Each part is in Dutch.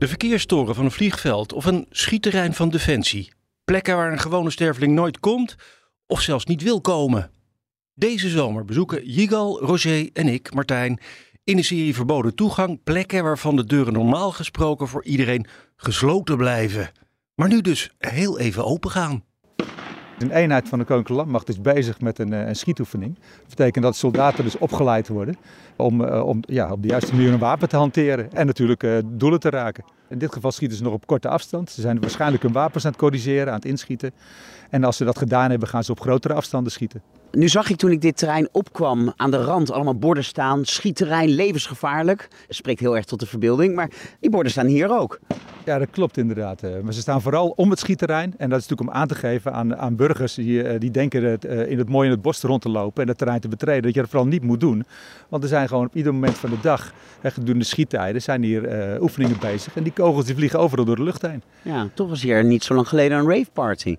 de verkeerstoren van een vliegveld of een schietterrein van Defensie. Plekken waar een gewone sterveling nooit komt of zelfs niet wil komen. Deze zomer bezoeken Jigal, Roger en ik, Martijn, in de serie Verboden Toegang plekken waarvan de deuren normaal gesproken voor iedereen gesloten blijven. Maar nu dus heel even open gaan. Een eenheid van de Koninklijke Landmacht is bezig met een, eh, een schietoefening. Dat betekent dat soldaten dus opgeleid worden om, uh, om ja, op de juiste manier een wapen te hanteren en natuurlijk uh, doelen te raken. In dit geval schieten ze nog op korte afstand. Ze zijn waarschijnlijk hun wapens aan het corrigeren, aan het inschieten. En als ze dat gedaan hebben, gaan ze op grotere afstanden schieten. Nu zag ik toen ik dit terrein opkwam aan de rand allemaal borden staan. Schietterrein, levensgevaarlijk. Dat spreekt heel erg tot de verbeelding. Maar die borden staan hier ook. Ja, dat klopt inderdaad. Maar ze staan vooral om het schietterrein. En dat is natuurlijk om aan te geven aan, aan burgers die, die denken het, in het mooie in het bos rond te lopen en het terrein te betreden. Dat je dat vooral niet moet doen. Want er zijn gewoon op ieder moment van de dag, gedurende schiettijden, zijn hier uh, oefeningen bezig. En die kogels die vliegen overal door de lucht heen. Ja, toch was hier niet zo lang geleden een rave party.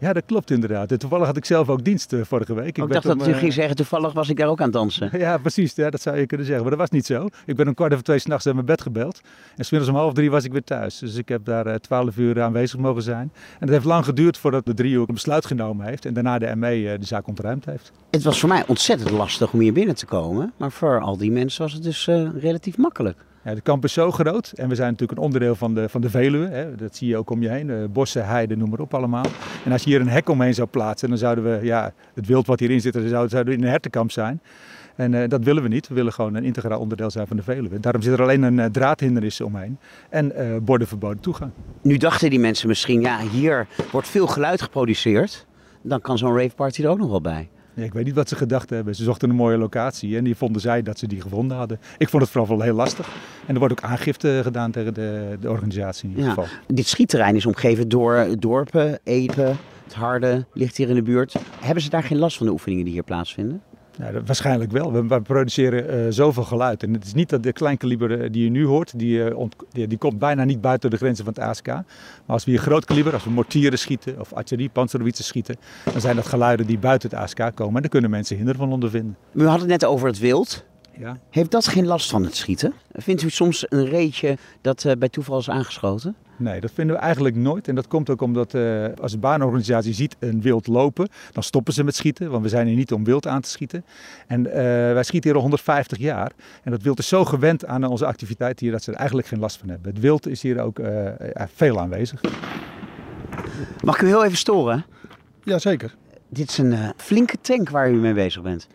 Ja, dat klopt inderdaad. En toevallig had ik zelf ook dienst uh, vorige week. Ik, ik dacht dat u ging zeggen, toevallig was ik daar ook aan het dansen. ja, precies. Ja, dat zou je kunnen zeggen. Maar dat was niet zo. Ik ben om kwart over twee s'nachts uit mijn bed gebeld. En smiddags om half drie was ik weer thuis. Dus ik heb daar twaalf uh, uur aanwezig mogen zijn. En het heeft lang geduurd voordat de driehoek een besluit genomen heeft. En daarna de ME de zaak ontruimd heeft. Het was voor mij ontzettend lastig om hier binnen te komen. Maar voor al die mensen was het dus relatief makkelijk. Ja, de kamp is zo groot en we zijn natuurlijk een onderdeel van de, van de Veluwe. Hè. Dat zie je ook om je heen. Uh, bossen, heiden, noem maar op allemaal. En als je hier een hek omheen zou plaatsen, dan zouden we, ja, het wild wat hierin zit, dan zouden we in een hertenkamp zijn. En uh, dat willen we niet. We willen gewoon een integraal onderdeel zijn van de Veluwe. Daarom zit er alleen een draadhindernis omheen en borden verboden toegang. Nu dachten die mensen misschien, ja, hier wordt veel geluid geproduceerd. Dan kan zo'n rave party er ook nog wel bij. Ja, ik weet niet wat ze gedacht hebben. Ze zochten een mooie locatie en die vonden zij dat ze die gevonden hadden. Ik vond het vooral wel heel lastig. En er wordt ook aangifte gedaan tegen de, de organisatie in ieder geval. dit schietterrein is omgeven door dorpen, Epen, het Harde ligt hier in de buurt. Hebben ze daar geen last van de oefeningen die hier plaatsvinden? Dat, waarschijnlijk wel. We, we produceren uh, zoveel geluid. En het is niet dat de kleinkaliber die je nu hoort, die, ont, die, die, komt bijna niet buiten de grenzen van het ASK. Maar als we hier groot kaliber, als we mortieren schieten of artillerie, panzerwietsen schieten, dan zijn dat geluiden die buiten het ASK komen. En daar kunnen mensen hinder van ondervinden. We hadden het net over het wild. Ja. Heeft dat geen last van het schieten? Vindt u soms een reetje dat uh, bij toeval is aangeschoten? Nee, dat vinden we eigenlijk nooit. En dat komt ook omdat uh, als de baanorganisatie ziet een wild lopen, dan stoppen ze met schieten. Want we zijn hier niet om wild aan te schieten. En uh, wij schieten hier al 150 jaar. En dat wild is zo gewend aan onze activiteit hier dat ze er eigenlijk geen last van hebben. Het wild is hier ook uh, veel aanwezig. Mag ik u heel even storen? Jazeker. Dit is een flinke tank waar u mee bezig bent.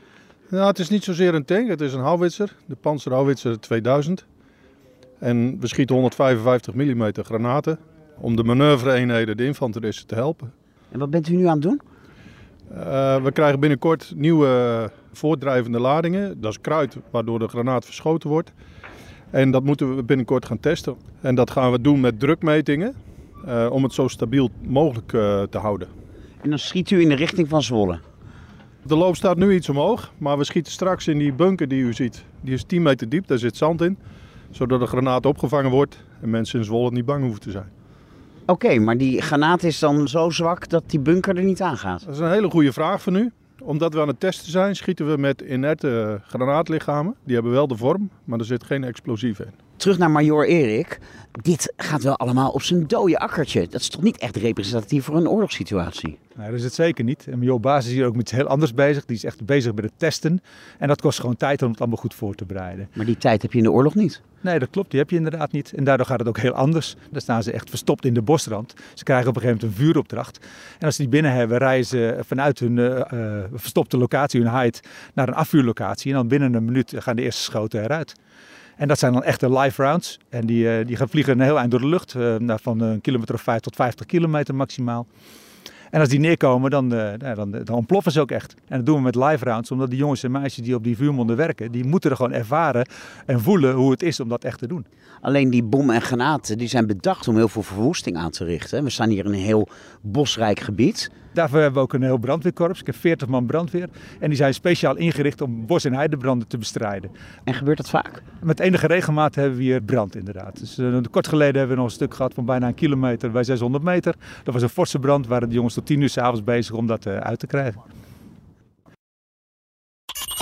Nou, het is niet zozeer een tank, het is een houwitser, de Panzerhouwitser 2000. En we schieten 155 mm granaten om de manoeuvre-eenheden, de infanteristen, te helpen. En wat bent u nu aan het doen? Uh, we krijgen binnenkort nieuwe voortdrijvende ladingen. Dat is kruid waardoor de granaat verschoten wordt. En dat moeten we binnenkort gaan testen. En dat gaan we doen met drukmetingen uh, om het zo stabiel mogelijk uh, te houden. En dan schiet u in de richting van Zwolle? De loop staat nu iets omhoog, maar we schieten straks in die bunker die u ziet. Die is 10 meter diep, daar zit zand in. Zodat de granaat opgevangen wordt en mensen in Zwolle niet bang hoeven te zijn. Oké, okay, maar die granaat is dan zo zwak dat die bunker er niet aan gaat? Dat is een hele goede vraag van u. Omdat we aan het testen zijn, schieten we met inerte granaatlichamen. Die hebben wel de vorm, maar er zit geen explosief in. Terug naar Major Erik. Dit gaat wel allemaal op zijn dode akkertje. Dat is toch niet echt representatief voor een oorlogssituatie? Nee, dat is het zeker niet. En Major Baas is hier ook met iets heel anders bezig. Die is echt bezig met het testen. En dat kost gewoon tijd om het allemaal goed voor te bereiden. Maar die tijd heb je in de oorlog niet? Nee, dat klopt. Die heb je inderdaad niet. En daardoor gaat het ook heel anders. Dan staan ze echt verstopt in de bosrand. Ze krijgen op een gegeven moment een vuuropdracht. En als ze die binnen hebben, rijden ze vanuit hun uh, uh, verstopte locatie, hun hide, naar een afvuurlocatie. En dan binnen een minuut gaan de eerste schoten eruit. En dat zijn dan echte live rounds. En die, uh, die gaan vliegen een heel eind door de lucht. van een kilometer of 5 tot 50 kilometer maximaal. En als die neerkomen, dan, uh, dan, dan ontploffen ze ook echt. En dat doen we met live rounds, omdat die jongens en meisjes die op die vuurmonden werken, die moeten er gewoon ervaren en voelen hoe het is om dat echt te doen. Alleen die bommen en granaten die zijn bedacht om heel veel verwoesting aan te richten. We staan hier in een heel bosrijk gebied. Daarvoor hebben we ook een heel brandweerkorps. Ik heb 40 man brandweer. En die zijn speciaal ingericht om bos- en heidebranden te bestrijden. En gebeurt dat vaak? Met enige regelmaat hebben we hier brand inderdaad. Dus, uh, kort geleden hebben we nog een stuk gehad van bijna een kilometer bij 600 meter. Dat was een forse brand. Waren de jongens tot 10 uur s'avonds bezig om dat uh, uit te krijgen.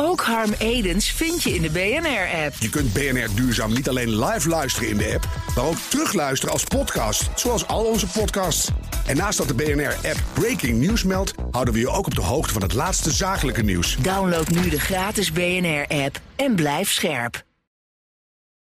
Ook Harm Edens vind je in de BNR-app. Je kunt BNR Duurzaam niet alleen live luisteren in de app, maar ook terugluisteren als podcast, zoals al onze podcasts. En naast dat de BNR-app Breaking News meldt, houden we je ook op de hoogte van het laatste zakelijke nieuws. Download nu de gratis BNR-app en blijf scherp.